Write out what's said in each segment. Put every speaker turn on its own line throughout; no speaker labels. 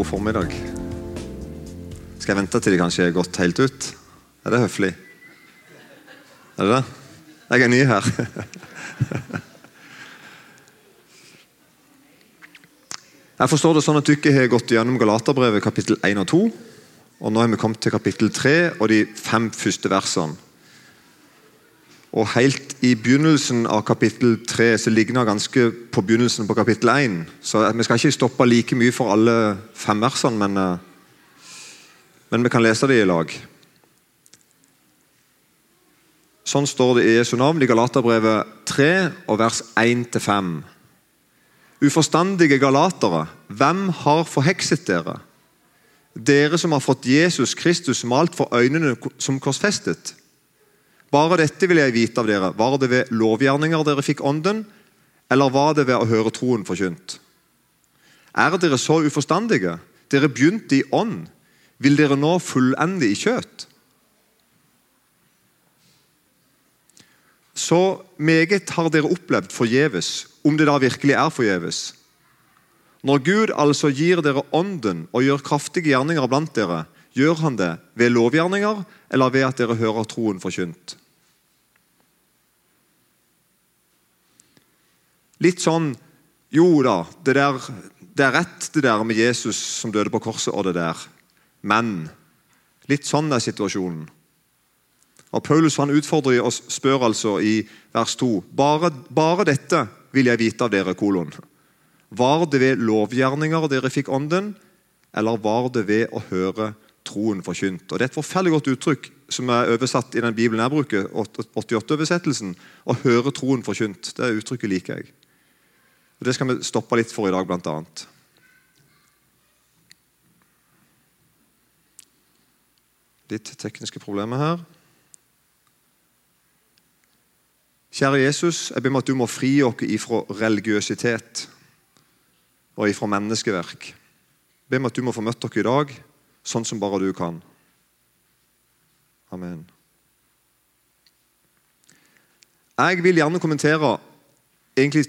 god formiddag. Skal jeg vente til de kanskje er gått helt ut? Er det høflig? Er det det? Jeg er ny her. Jeg forstår det sånn at dere har gått gjennom Galaterbrevet kapittel 1 og 2. Og Nå har vi kommet til kapittel 3 og de fem første versene. Og Helt i begynnelsen av kapittel 3 så ligner det ganske på begynnelsen på kapittel 1. Så Vi skal ikke stoppe like mye for alle fem versene, men, eh, men vi kan lese det i lag. Sånn står det i Jesu navn i Galaterbrevet 3 og vers 1-5. Uforstandige galatere, hvem har forhekset dere? Dere som har fått Jesus Kristus malt for øynene som korsfestet. Bare dette vil jeg vite av dere. Var det ved lovgjerninger dere fikk ånden, eller var det ved å høre troen forkynt? Er dere så uforstandige? Dere begynte i ånd. Vil dere nå fullende i kjøtt? Så meget har dere opplevd forgjeves, om det da virkelig er forgjeves. Når Gud altså gir dere ånden og gjør kraftige gjerninger blant dere, gjør han det ved lovgjerninger eller ved at dere hører troen forkynt? Litt sånn Jo da, det, der, det er rett det der med Jesus som døde på korset, og det der. Men litt sånn er situasjonen. Og Paulus han utfordrer og spør altså i vers 2.: bare, bare dette vil jeg vite av dere, kolon. Var det ved lovgjerninger dere fikk ånden, eller var det ved å høre troen forkynt? Og Det er et forferdelig godt uttrykk som er oversatt i den Bibelen jeg bruker, 88-oversettelsen. Å høre troen forkynt. Det uttrykket liker jeg. Og Det skal vi stoppe litt for i dag, blant annet. Litt tekniske problemer her. Kjære Jesus, jeg ber meg at du må fri oss ifra religiøsitet og ifra menneskeverk. Jeg ber meg at du må få møtt dere i dag sånn som bare du kan. Amen. Jeg vil gjerne kommentere egentlig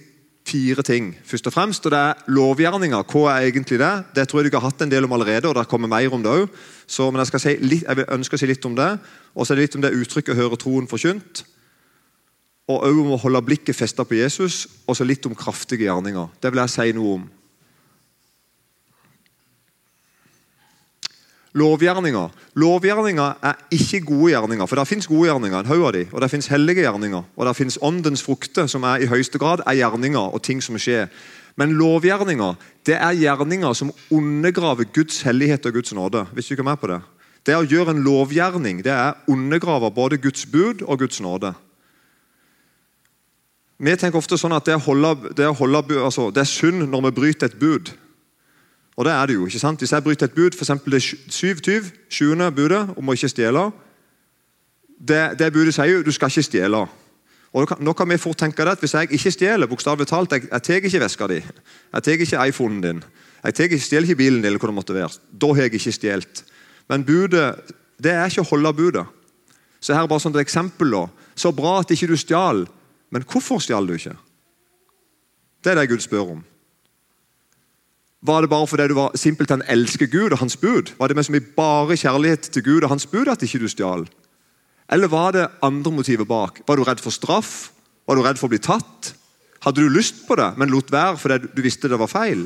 fire ting. Først og fremst, og det er Lovgjerninger. Hva er egentlig det? Det tror jeg dere har hatt en del om allerede. og det kommer mer om det også. Men jeg, si litt, jeg ønsker å si litt om det. Og så er det litt om det uttrykket 'høre troen forkynt' og òg om å holde blikket festet på Jesus, og så litt om kraftige gjerninger. Det vil jeg si noe om. Lovgjerninger Lovgjerninger er ikke gode gjerninger. For det fins gode gjerninger, en haug av de, og det fins hellige gjerninger. Og det fins åndens frukter, som er i høyeste grad er gjerninger og ting som skjer. Men lovgjerninger det er gjerninger som undergraver Guds hellighet og Guds nåde. hvis du ikke er med på Det Det å gjøre en lovgjerning det er undergraver både Guds bud og Guds nåde. Vi tenker ofte sånn at det, holde, det, holde, altså, det er synd når vi bryter et bud. Og det er det jo. ikke sant? Hvis jeg bryter et bud, f.eks. det 27, 20. budet om å ikke stjele det, det, budet sier jo du skal ikke stjele. Og Nå kan vi fort tenke det at Hvis jeg ikke stjeler, bokstavelig talt, jeg, jeg tar ikke veska di, jeg tar ikke iPhonen din, jeg tar ikke, stjeler ikke bilen din, eller hva det måtte være, da har jeg ikke stjålet. Men budet det er ikke å holde budet. Så her er bare sånn et eksempel. da. Så bra at ikke du stjal, men hvorfor stjal du ikke? Det er det Gud spør om. Var det bare fordi du var simpelthen elsker Gud og hans bud? Var det med så mye bare kjærlighet til Gud og hans bud at ikke du stjal? Eller var det andre motiver bak? Var du redd for straff? Var du redd for å bli tatt? Hadde du lyst på det, men lot være fordi du visste det var feil?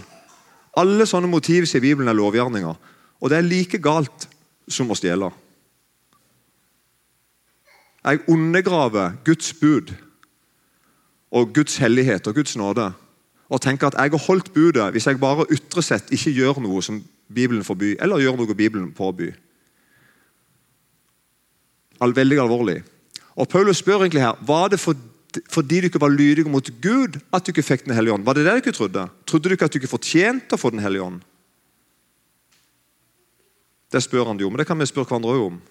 Alle sånne motiv i Bibelen er lovgjerninger. Og det er like galt som å stjele. Jeg undergraver Guds bud og Guds hellighet og Guds nåde. Og tenker at jeg har holdt budet hvis jeg bare ytre sett ikke gjør noe som Bibelen forbyr, eller gjør noe Bibelen påbyr. Veldig alvorlig. Og Paulus spør egentlig her, Var det for, fordi du ikke var lydige mot Gud at du ikke fikk Den hellige ånd? Var det det du ikke trodde? Trodde du ikke at du ikke fortjente å få Den hellige ånd? Det spør han jo, men det kan vi spørre hverandre om.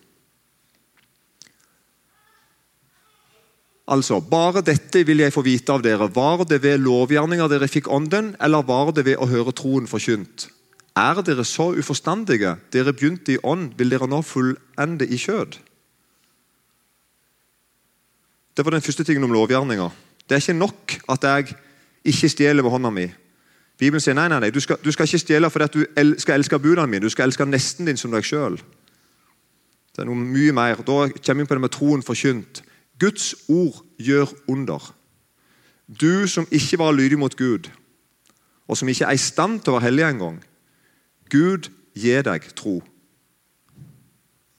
Altså, Bare dette vil jeg få vite av dere. Var det ved lovgjerninger dere fikk ånden, eller var det ved å høre troen forkynt? Er dere så uforstandige? Dere begynte i ånd, vil dere nå fullende i kjød? Det var den første tingen om lovgjerninger. Det er ikke nok at jeg ikke stjeler med hånda mi. Bibelen sier nei, nei, nei, du skal, du skal ikke stjele fordi du skal elske budene mine. Du skal elske nesten din som deg sjøl. Det er noe mye mer. Da kommer vi på det med troen forkynt. Guds ord gjør under. Du som ikke var lydig mot Gud, og som ikke er i stand til å være hellig engang. Gud gir deg tro.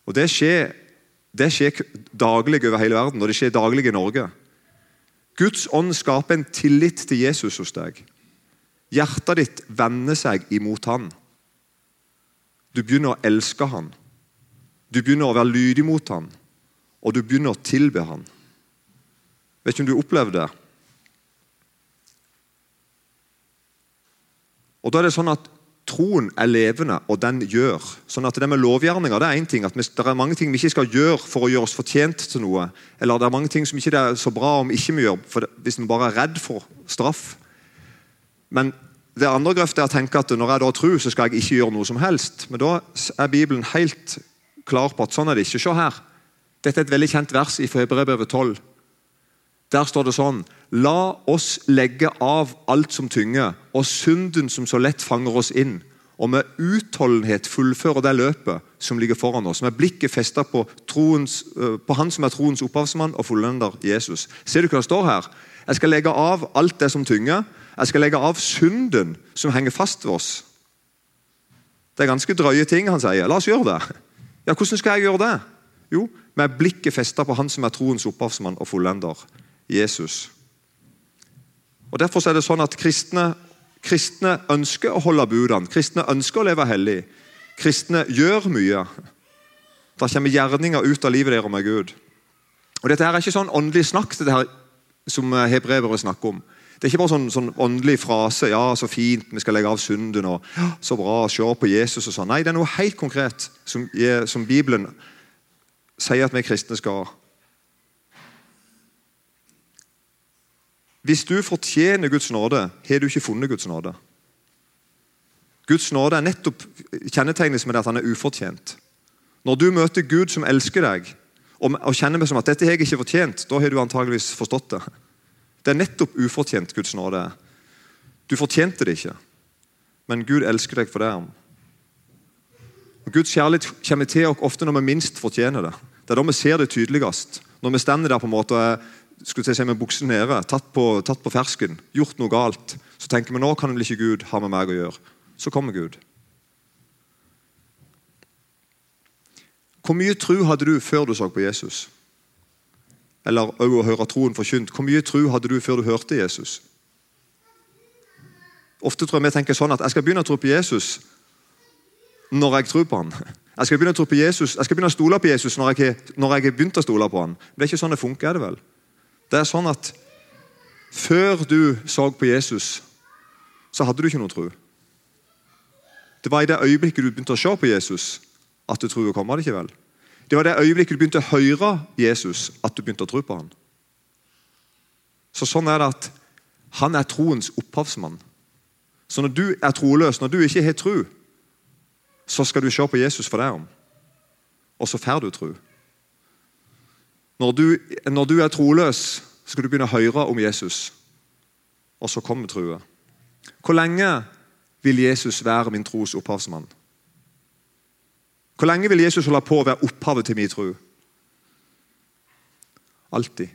Og Det skjer, det skjer daglig over hele verden, og det skjer daglig i Norge. Guds ånd skaper en tillit til Jesus hos deg. Hjertet ditt vender seg imot han. Du begynner å elske han. Du begynner å være lydig mot han, og du begynner å tilbe han. Vet ikke om du opplevde det? Og da er det sånn at Troen er levende, og den gjør. Sånn at Det med lovgjerninger det er en ting, at det er mange ting vi ikke skal gjøre for å gjøre oss fortjent til noe. Eller det er mange ting som ikke er så bra om ikke vi gjør, for hvis vi bare er redd for straff. Men det andre grøftet er å tenke at når jeg da tror, så skal jeg ikke gjøre noe som helst. Men da er Bibelen helt klar på at sånn er det ikke. Se her. Dette er et veldig kjent vers i Hebrevet 12. Der står det sånn La oss legge av alt som tynger, og synden som så lett fanger oss inn. Og med utholdenhet fullføre det løpet som ligger foran oss. Med blikket festa på, øh, på, Han som er troens opphavsmann og fullender Jesus. Ser du hva det står her? Jeg skal legge av alt det som tynger. Jeg skal legge av synden som henger fast ved oss. Det er ganske drøye ting han sier. La oss gjøre det. Ja, Hvordan skal jeg gjøre det? Jo, med blikket festa på Han som er troens opphavsmann og fullender, Jesus. Og Derfor er det sånn at kristne, kristne ønsker å holde budene. Kristne ønsker å leve hellig. Kristne gjør mye. Da kommer gjerninger ut av livet deres med Gud. Og Dette her er ikke sånn åndelig snakk det her som hebreere snakker om. Det er ikke bare sånn, sånn åndelig frase. ja, så fint, vi skal legge av synden. og Så bra, se på Jesus og sånn. Nei, det er noe helt konkret som, som Bibelen sier at vi kristne skal. Hvis du fortjener Guds nåde, har du ikke funnet Guds nåde. Guds nåde er nettopp kjennetegnes med at han er ufortjent. Når du møter Gud som elsker deg, og, kjenner meg som at dette har jeg ikke fortjent, da har du antageligvis forstått det. Det er nettopp ufortjent Guds nåde. Du fortjente det ikke, men Gud elsker deg for det. Og Guds kjærlighet kommer til oss ofte når vi minst fortjener det. Det er da vi ser det tydeligst. Når vi stender der på en måte skulle jeg si med buksene nede, tatt på, tatt på, fersken, gjort noe galt. Så tenker vi nå kan vel ikke Gud ha med meg å gjøre. Så kommer Gud. Hvor mye tro hadde du før du så på Jesus? Eller òg å høre troen forkynt. Hvor mye tro hadde du før du hørte Jesus? Ofte tror jeg vi tenker sånn at jeg skal begynne å tro på Jesus når jeg tror på han. Jeg skal begynne å tro på Jesus, jeg skal begynne å stole på Jesus når jeg, når jeg har begynt å stole på han. Men det er ikke sånn det funker. er det vel? Det er sånn at før du så på Jesus, så hadde du ikke noe tro. Det var i det øyeblikket du begynte å se på Jesus, at du tror kom. Det ikke vel? Det var i det øyeblikket du begynte å høre Jesus, at du begynte å tro på han. Så Sånn er det at han er troens opphavsmann. Så når du er troløs, når du ikke har tro, så skal du se på Jesus for deg om. Og så får du tro. Når du, når du er troløs, skal du begynne å høre om Jesus. Og så kommer trua. Hvor lenge vil Jesus være min tros opphavsmann? Hvor lenge vil Jesus holde på å være opphavet til min tro? Alltid.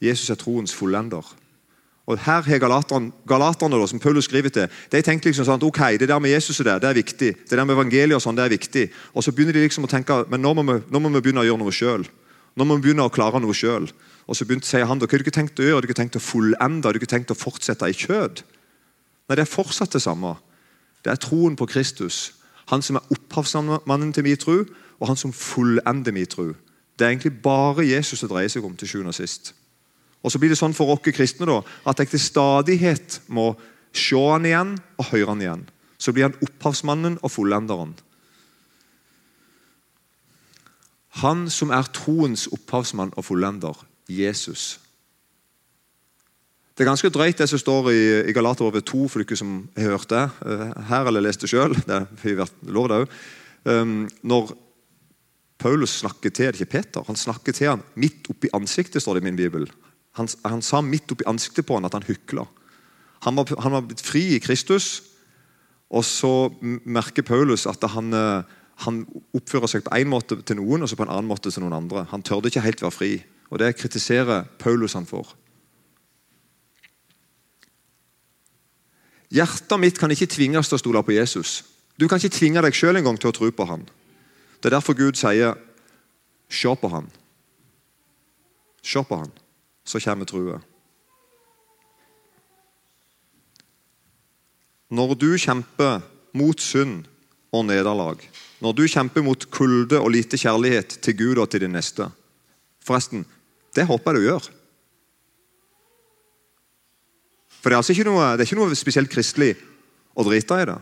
Jesus er troens fullender. Og her har Galaterne, galaterne som Paulus skriver til, de tenkte liksom sånn at ok, det der med Jesus det, det er viktig. Det der med evangeliet og sånn, det er viktig. Og så begynner de liksom å tenke men nå må vi, nå må vi begynne å gjøre noe sjøl. Nå må vi begynne å klare noe sjøl. Og så begynte, sier han, hva har ikke tenkt å gjøre? Ikke tenkt å fullende? Du ikke tenkt å fortsette i kjød? Nei, det er fortsatt det samme. Det er troen på Kristus. Han som er opphavsmannen til min tro, og han som fullender min tro. Det er egentlig bare Jesus det dreier seg om til sjuende og sist. Og så blir det sånn for oss kristne da, at jeg til stadighet må se han igjen og høre han igjen. Så blir han opphavsmannen og fullenderen. Han som er troens opphavsmann og fullender, Jesus. Det er ganske drøyt det som står i, i Galaterbrevet 2, for dere som har hørt det eh, her eller lest det sjøl. Det har vært lov, det òg. Um, når Paulus snakker til det er ikke Peter, han snakker til han midt oppi ansiktet, står det i min bibel. Han, han sa midt oppi ansiktet på han at han hykla. Han var, han var blitt fri i Kristus, og så merker Paulus at han, eh, han oppfører seg på en måte til noen og så på en annen måte til noen andre. Han tørde ikke helt være fri. Og Det kritiserer Paulus han for. Hjertet mitt kan ikke tvinges til å stole på Jesus. Du kan ikke tvinge deg sjøl engang til å tro på han. Det er derfor Gud sier 'se på han'. Se på han, så kommer trua. Når du kjemper mot synd og nederlag, når du kjemper mot kulde og lite kjærlighet til Gud og til din neste Forresten, det håper jeg du gjør. For det er, altså ikke noe, det er ikke noe spesielt kristelig å drite i det.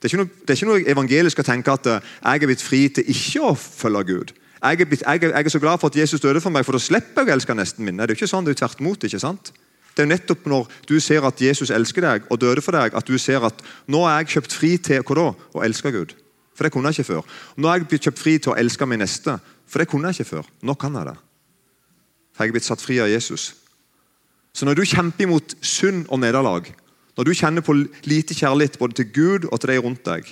Det er, noe, det er ikke noe, evangelisk å tenke at eh, jeg er blitt fri til ikke å følge Gud. Jeg er, jeg, jeg er, så glad for at Jesus døde for meg, for da slipper jeg å elske nesten min. Det er jo ikke sånn, det er jo tvert imot. ikke sant? Det er jo nettopp når du ser at Jesus elsker deg og døde for deg, at du ser at nå er jeg kjøpt fri til hva da? å elske Gud. For det kunne jeg ikke før. Nå er jeg blitt kjøpt fri til å elske min neste. For det kunne jeg ikke før. Nå kan jeg det. For jeg er blitt satt fri av Jesus. Så når du kjemper imot synd og nederlag, når du kjenner på lite kjærlighet både til Gud og til de rundt deg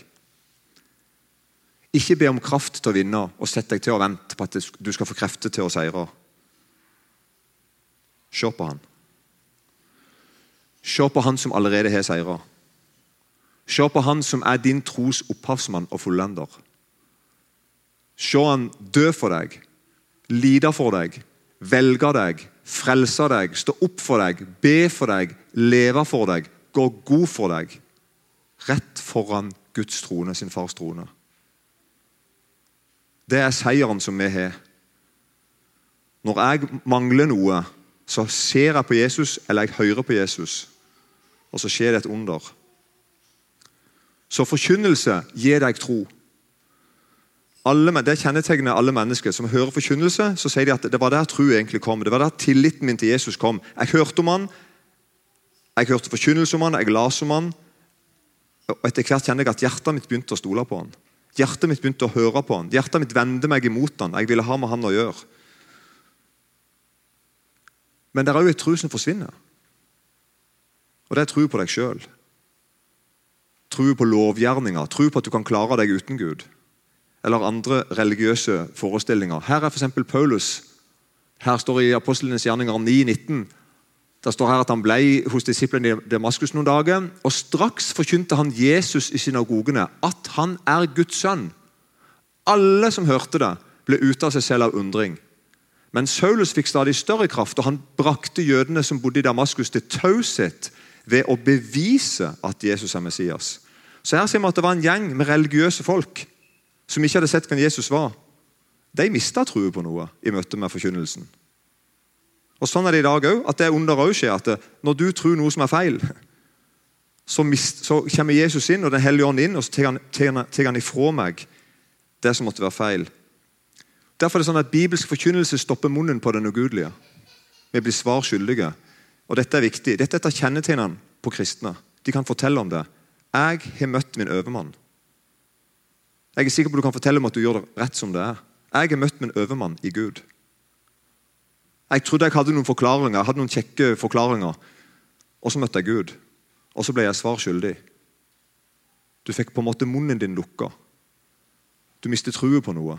Ikke be om kraft til å vinne og sett deg til å vente på at du skal få krefter til å seire. Se på han. Se på han som allerede har seira. Se på han som er din tros opphavsmann og fullender. Se han dø for deg, lide for deg, velge deg, frelse deg, stå opp for deg, be for deg, leve for deg, gå god for deg. Rett foran Guds trone, sin fars trone. Det er seieren som vi har. Når jeg mangler noe, så ser jeg på Jesus eller jeg hører på Jesus, og så skjer det et under. Så forkynnelse gir deg tro. Alle, det kjennetegner alle mennesker. Som hører forkynnelse, så sier de at det var der tro egentlig kom. Det var der tilliten min til Jesus kom. Jeg hørte om han, jeg hørte forkynnelse om han, jeg las om han. Og Etter hvert kjenner jeg at hjertet mitt begynte å stole på han. Hjertet mitt begynte å høre på han. Hjertet mitt vendte meg imot han. Jeg ville ha med han å gjøre. Men det er òg et tro som forsvinner. Og det er tro på deg sjøl. Tro på lovgjerninger, tro på at du kan klare deg uten Gud. Eller andre religiøse forestillinger. Her er f.eks. Paulus. Her står det i Apostlenes gjerninger 9,19. Det står her at Han ble hos disiplene i Damaskus noen dager. og Straks forkynte han Jesus i synagogene han er Guds sønn. Alle som hørte det, ble ute av seg selv av undring. Men Saulus fikk stadig større kraft, og han brakte jødene som bodde i Damaskus, til taushet ved å bevise at Jesus er Messias. Så her ser vi at det var en gjeng med religiøse folk som ikke hadde sett hvem Jesus var. De mista troen på noe i møte med forkynnelsen. Og Sånn er det i dag òg. At det under òg skjer. at Når du tror noe som er feil, så, mist, så kommer Jesus inn og Den hellige ånd inn, og så tar han, tar han ifra meg det som måtte være feil. Derfor er det sånn at Bibelsk forkynnelse stopper munnen på den ugudelige. Vi blir svar skyldige. Og Dette er viktig. Dette er et av kjennetegnene på kristne. De kan fortelle om det. Jeg har møtt min overmann. Jeg er sikker på at du kan fortelle om at du gjør det rett som det er. Jeg har møtt min overmann i Gud. Jeg trodde jeg hadde noen forklaringer, jeg hadde noen kjekke forklaringer. Og så møtte jeg Gud. Og så ble jeg svar skyldig. Du fikk på en måte munnen din lukka. Du mistet troen på noe.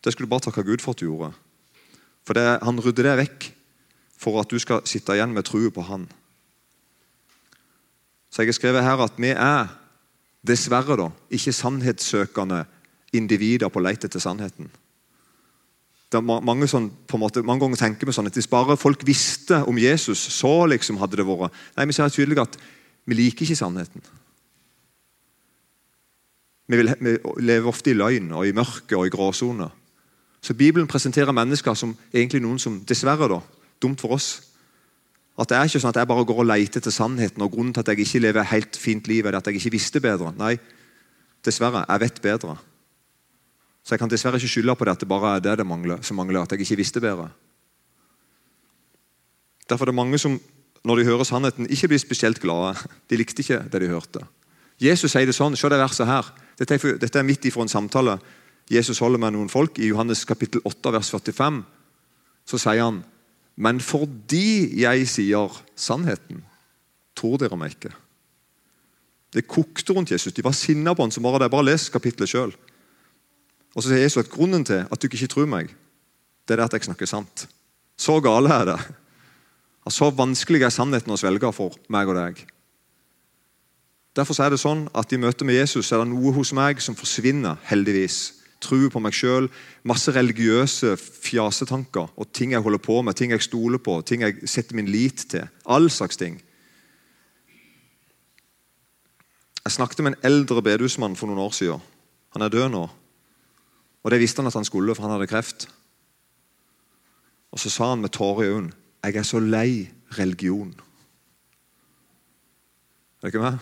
Det skulle du bare takke Gud for at du gjorde. For det, Han rydder det vekk for at du skal sitte igjen med troen på Han. Så jeg har skrevet her at vi er dessverre da, ikke sannhetssøkende individer på leit etter sannheten. Det er mange, sånn, måte, mange, ganger tenker vi sånn at Hvis bare folk visste om Jesus, så liksom hadde det vært Nei, Vi ser tydelig at vi liker ikke sannheten. Vi, vil, vi lever ofte i løgn og i mørke og i gråsoner. Så Bibelen presenterer mennesker som egentlig noen som dessverre da, dumt for oss. At det er ikke sånn at jeg bare går og leter etter sannheten, og grunnen til at jeg ikke lever helt fint liv, er at jeg ikke visste bedre. Nei, dessverre, jeg vet bedre. Så jeg kan dessverre ikke skylde på det at det bare er det, det mangler, som mangler. At jeg ikke visste bedre. Derfor er det mange som, når de hører sannheten, ikke blir spesielt glade. De likte ikke det de hørte. Jesus sier det sånn. Se det verset her. Dette er, midt ifra en samtale Jesus holder med noen folk. I Johannes kapittel 8, vers 45 så sier han men fordi jeg sier sannheten tror dere meg ikke? Det kokte rundt Jesus. De var sinna på han som bare det. Bare les kapittelet sjøl. Og så sier Jesus at grunnen til at du ikke tror meg, det er at jeg snakker sant. Så gale er det. Så vanskelig er sannheten å svelge for meg og deg. Derfor er det sånn at I møte med Jesus er det noe hos meg som forsvinner, heldigvis. Tro på meg sjøl, masse religiøse fjasetanker og ting jeg holder på med, ting jeg stoler på, ting jeg setter min lit til. All slags ting. Jeg snakket med en eldre bedehusmann for noen år siden. Han er død nå. Og Det visste han at han skulle, for han hadde kreft. Og Så sa han med tårer i øynene jeg er så lei religion. Er det ikke meg?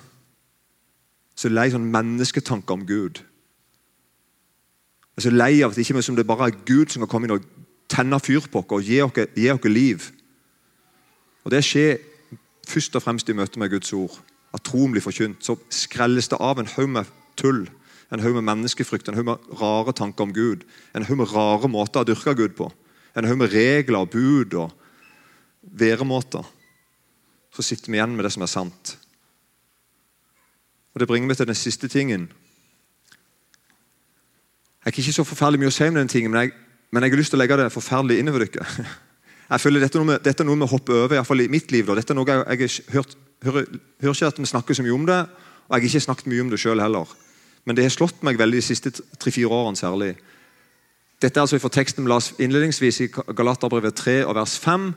Så lei sånn mennesketanker om Gud. Jeg er så lei av at det ikke som det bare er Gud som kan komme inn og tenne fyr på oss og gi oss liv. Og Det skjer først og fremst i møte med Guds ord. At troen blir forkynt. Så skrelles det av en haug med tull en haug med menneskefrykt, en haug med rare tanker om Gud. En haug med rare måter å dyrke Gud på. En haug med regler og bud og væremåter. Så sitter vi igjen med det som er sant. Og Det bringer meg til den siste tingen. Jeg har ikke så forferdelig mye å si om den tingen, men jeg, men jeg har lyst til å legge det forferdelig innover dere. Jeg føler Dette er noe, dette er noe vi hopper over, iallfall i mitt liv. Da. Dette er noe jeg, jeg hørt, hører, hører ikke at vi snakker så mye om det, og jeg har ikke snakket mye om det sjøl heller. Men det har slått meg veldig de siste tre-fire årene særlig. Dette er altså fra teksten vi las innledningsvis i Galaterbrevet 3 og vers 5.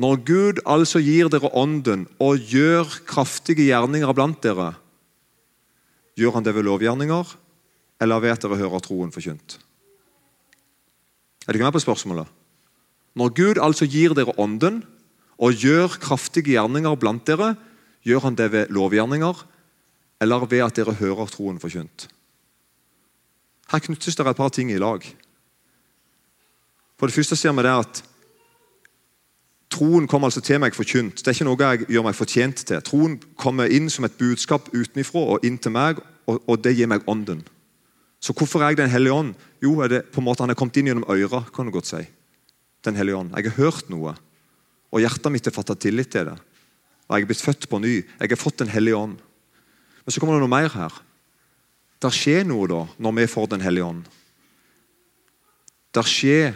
Når Gud altså gir dere ånden og gjør kraftige gjerninger blant dere, gjør han det ved lovgjerninger, eller ved at dere hører troen forkynt? Er dere med på spørsmålet? Når Gud altså gir dere ånden og gjør kraftige gjerninger blant dere, gjør han det ved lovgjerninger, eller ved at dere hører troen forkynt. Her knyttes det et par ting i lag. For det første ser vi det at Troen kommer altså til meg forkynt. Det er ikke noe jeg gjør meg fortjent til. Troen kommer inn som et budskap utenfra og inn til meg, og, det gir meg ånden. Så hvorfor er jeg Den hellige ånd? Jo, er det på en måte han er kommet inn gjennom øra. kan du godt si. Den hellige ånd. Jeg har hørt noe, og hjertet mitt har fattet tillit til det. Og Jeg er blitt født på ny. Jeg har fått Den hellige ånd. Men så kommer det noe mer her. Det skjer noe da, når vi får Den hellige ånd. Det skjer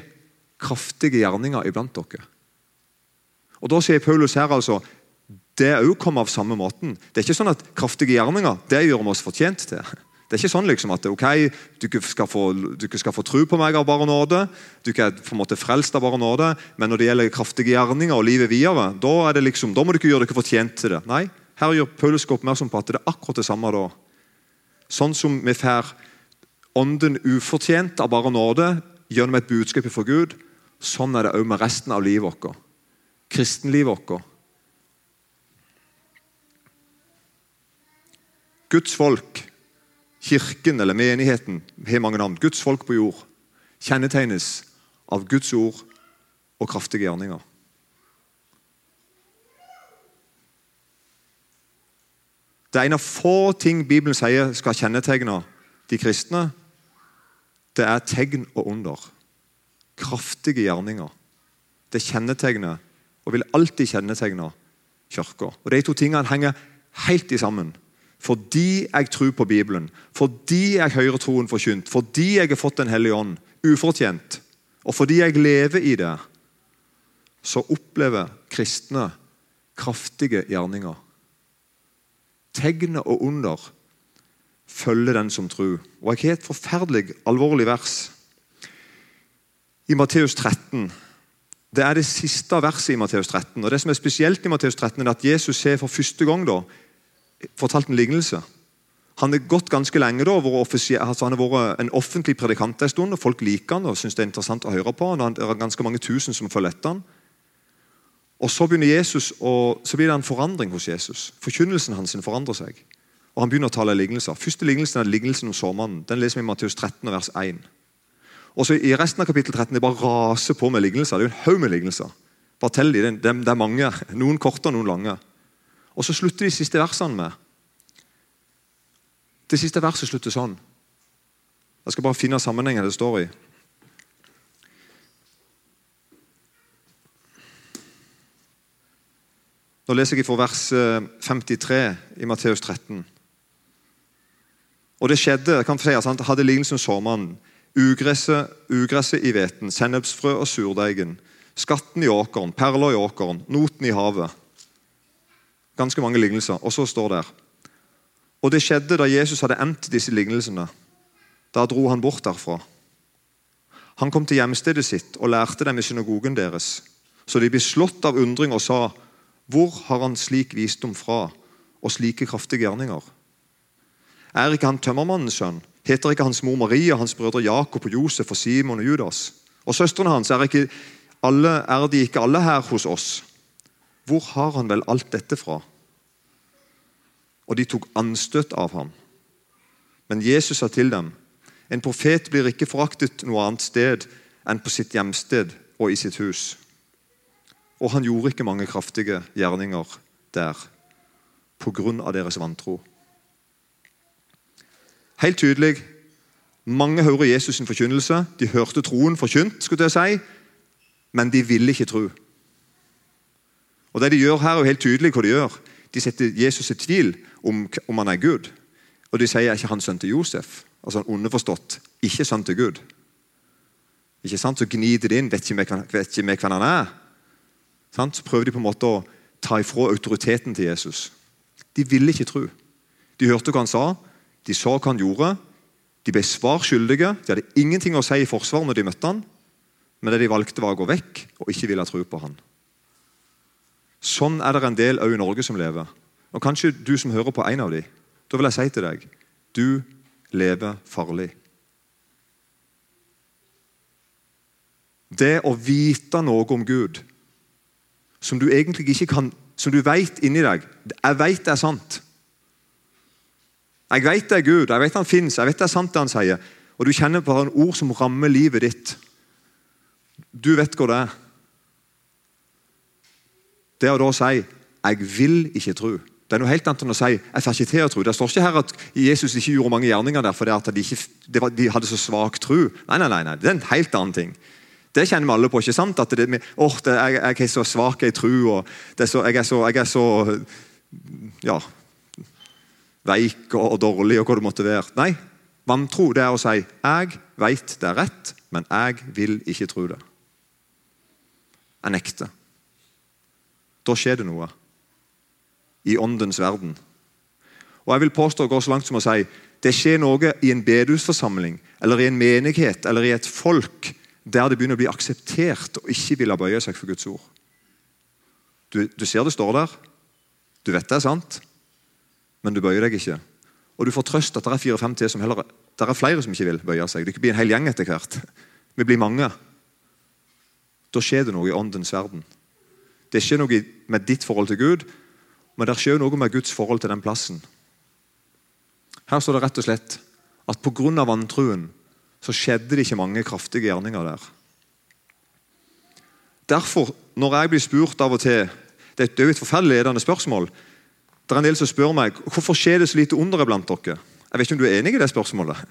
kraftige gjerninger iblant dere. Og Da sier Paulus her altså det òg kommer av samme måten. Det er ikke sånn at kraftige gjerninger det gjør vi oss fortjent til. Det er ikke sånn liksom at ok, du skal få, få tro på meg av bare nåde, du er på en måte frelst av bare nåde, men når det gjelder kraftige gjerninger og livet videre, da, liksom, da må ikke gjøre dere fortjent til det. Nei, her gjør Paulus oppmerksom på at det er akkurat det samme da. Sånn som vi får ånden ufortjent av bare nåde gjennom et budskap fra Gud, sånn er det òg med resten av livet vårt. Kristenlivet vårt. Guds folk, kirken eller menigheten, har mange navn. Guds folk på jord kjennetegnes av Guds ord og kraftige gjerninger. Det er en av få ting Bibelen sier skal kjennetegne de kristne. Det er tegn og under. Kraftige gjerninger. Det kjennetegner, og vil alltid kjennetegne, kirka. Og De to tingene henger helt i sammen. Fordi jeg tror på Bibelen, fordi jeg hører troen forkynt, fordi jeg har fått Den hellige ånd ufortjent, og fordi jeg lever i det, så opplever kristne kraftige gjerninger tegnet og under følger den som tror. Og Jeg har et forferdelig alvorlig vers i Matteus 13. Det er det siste verset i Matteus 13. Og Det som er spesielt i Matteus 13, er at Jesus har for første gang da, fortalt en lignelse. Han har gått ganske lenge da, altså han har vært en offentlig predikant en stund. og Folk liker han og syns det er interessant å høre på. Det er ganske mange tusen som følger etter han. Og Så begynner Jesus, og så blir det en forandring hos Jesus. Forkynnelsen hans forandrer seg. Og Han begynner å tale lignelser. Første lignelsen er lignelsen om såmannen. Den leser vi i Matteus 13, vers 1. Og så I resten av kapittel 13 det bare raser på med lignelser. Det er jo en haug med lignelser. Bare tell de, det er mange. Noen korte og noen lange. Og Så slutter de siste versene med Det siste verset slutter sånn. Jeg skal bare finne sammenhengen det står i. Nå leser jeg fra vers 53 eh, i Matteus 13. Og det skjedde, jeg kan si, Han hadde lignelsen sårmannen. Ugresset, ugresset i hveten, sennepsfrø og surdeigen. Skatten i åkeren, perler i åkeren, noten i havet. Ganske mange lignelser. Og så står det her. Og det skjedde da Jesus hadde endt disse lignelsene. Da dro han bort derfra. Han kom til hjemstedet sitt og lærte dem i synagogen deres. Så de ble slått av undring og sa, 'Hvor har han slik visdom fra, og slike kraftige gjerninger?' Er ikke han tømmermannens sønn? Heter ikke hans mor Maria, hans brødre Jakob og Josef og Simon og Judas? Og søstrene hans, er, ikke alle, er de ikke alle her hos oss? Hvor har han vel alt dette fra? Og de tok anstøt av ham. Men Jesus sa til dem, en profet blir ikke foraktet noe annet sted enn på sitt hjemsted og i sitt hus. Og han gjorde ikke mange kraftige gjerninger der av deres vantro. Helt tydelig. Mange hører Jesus' sin forkynnelse. De hørte troen forkynt, skulle jeg si, men de ville ikke tro. Og Det de gjør her, er jo helt tydelig hva de gjør. De setter Jesus i tvil om, om han er Gud. Og de sier er ikke han sønn til Josef. Altså han Underforstått ikke sønn til Gud. Ikke sant? Så gnider de inn. Vet ikke vi hvem han er? Så prøver de på en måte å ta ifra autoriteten til Jesus. De ville ikke tro. De hørte hva han sa, de så hva han gjorde. De ble svar skyldige. De hadde ingenting å si i forsvar når de møtte han, men det de valgte, var å gå vekk og ikke ville tro på han. Sånn er det en del òg i Norge som lever. Og Kanskje du som hører på en av dem. Da vil jeg si til deg du lever farlig. Det å vite noe om Gud som du egentlig ikke kan Som du vet inni deg Jeg vet det er sant. Jeg vet det er Gud, jeg vet han fins, jeg vet det er sant det han sier. Og du kjenner på en ord som rammer livet ditt. Du vet hvor det er. Det å da si 'jeg vil ikke tro', det er noe helt annet enn å si 'jeg får ikke til å tro'. Det står ikke her at Jesus ikke gjorde mange gjerninger der fordi de, de hadde så svak tro. Nei, nei, nei, det er en helt annen ting. Det kjenner vi alle på. ikke sant? At det, oh, det, jeg, jeg, er så svak i tru, og så, jeg, er så, jeg er så ja, veik og dårlig og hva det måtte være. Nei, vantro det er å si 'jeg veit det er rett, men jeg vil ikke tro det'. Jeg nekter. Da skjer det noe i åndens verden. Og Jeg vil påstå å gå så langt som å si det skjer noe i en bedehusforsamling eller i en menighet eller i et folk der det begynner å bli akseptert og ikke ville bøye seg for Guds ord. Du, du ser det står der. Du vet det er sant men du bøyer deg ikke. Og du får trøst at det er fire-fem til som heller Det er flere som ikke vil bøye seg. Det blir bli en hel gjeng etter hvert. Vi blir mange. Da skjer det noe i åndens verden. Det er ikke noe med ditt forhold til Gud, men det skjer noe med Guds forhold til den plassen. Her står det rett og slett at pga. vantruen så skjedde det ikke mange kraftige gjerninger der. Derfor, når jeg blir spurt av og til Det er jo et forferdelig ledende spørsmål. Det er en del som spør meg hvorfor skjer det så lite under blant dere. Jeg vet ikke om du er enig i det spørsmålet.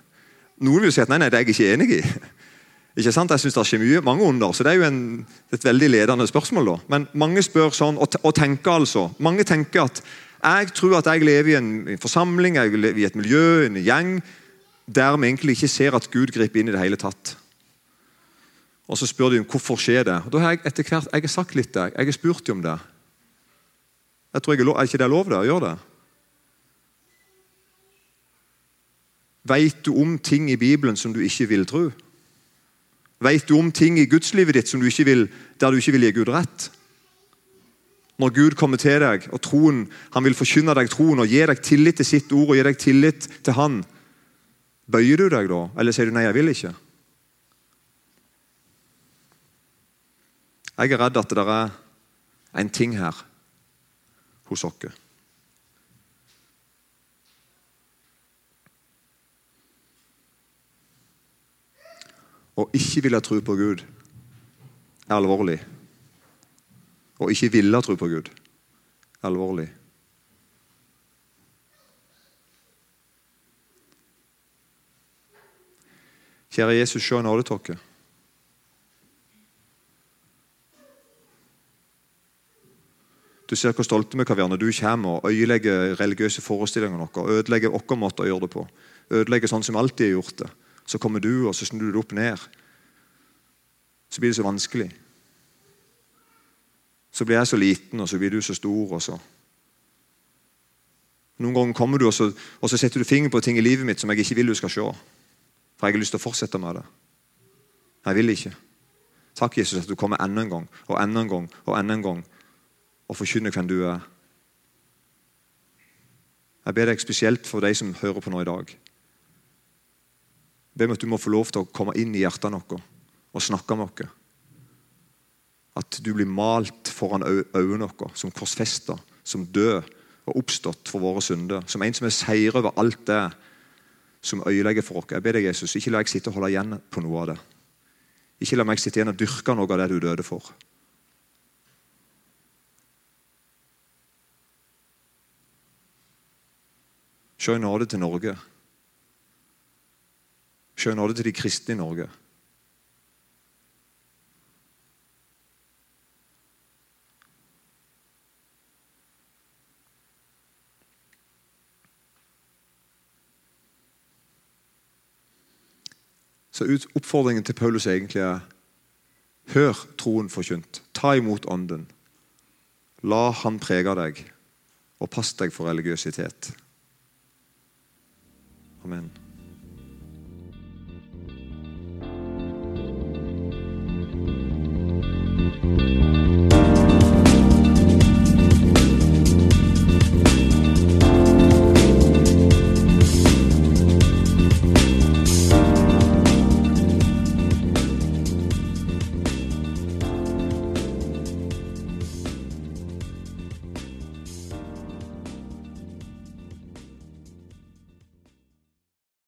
Noen vil si at nei, nei, det er jeg ikke enig i. Ikke sant? Jeg synes det skjer mye, mange under, så det er jo en, et veldig ledende spørsmål. da. Men mange spør sånn, og, tenker altså. Mange tenker at jeg tror at jeg lever i en forsamling, jeg lever i et miljø, en gjeng, der vi egentlig ikke ser at Gud griper inn i det hele tatt. Og Så spør de om hvorfor skjer det. Og da har Jeg etter hvert, jeg har sagt litt der, jeg har spurt dem om det. Jeg tror ikke, er ikke det lov det, å gjøre det? Veit du om ting i Bibelen som du ikke vil tro? Veit du om ting i gudslivet ditt du vil, der du ikke vil gi Gud rett? Når Gud kommer til deg og troen, han vil forkynne deg troen og gi deg tillit til sitt ord og gi deg tillit til Han, bøyer du deg da, eller sier du nei, jeg vil ikke? Jeg er redd at det er en ting her hos oss. Å ikke ville tro på Gud er alvorlig. Å ikke ville tro på Gud er alvorlig. Kjære Jesus, se nådetokket. Du ser hvor stolte vi kan være når du kommer og ødelegger religiøse forestillinger våre. Ødelegger vår måte å gjøre det på. Ødelegger sånn som alltid har gjort det. Så kommer du, og så snur du det opp ned. Så blir det så vanskelig. Så blir jeg så liten, og så blir du så stor. og så... Noen ganger kommer du og så, og så setter du fingeren på ting i livet mitt som jeg ikke vil du skal se. For jeg har lyst til å fortsette med det. Jeg vil ikke. Takk, Jesus, at du kommer enda en gang og enda en gang og enda en gang og forkynner hvem du er. Jeg ber deg spesielt for de som hører på nå i dag. Jeg ber om at du må få lov til å komme inn i hjertet våre og snakke med oss. At du blir malt foran øynene våre som korsfesta, som død og oppstått for våre synder. Som en som er seier over alt det som øyelegger for oss. Jeg ber deg, Jesus, ikke la jeg sitte og holde igjen på noe av det. Ikke la meg sitte igjen og dyrke noe av det du døde for. Se i nåde til Norge. Se i nåde til de kristne i Norge. Så oppfordringen til Paulus egentlig er Hør troen forkynt. Ta imot Ånden. La Han prege deg, og pass deg for religiøsitet. Amen.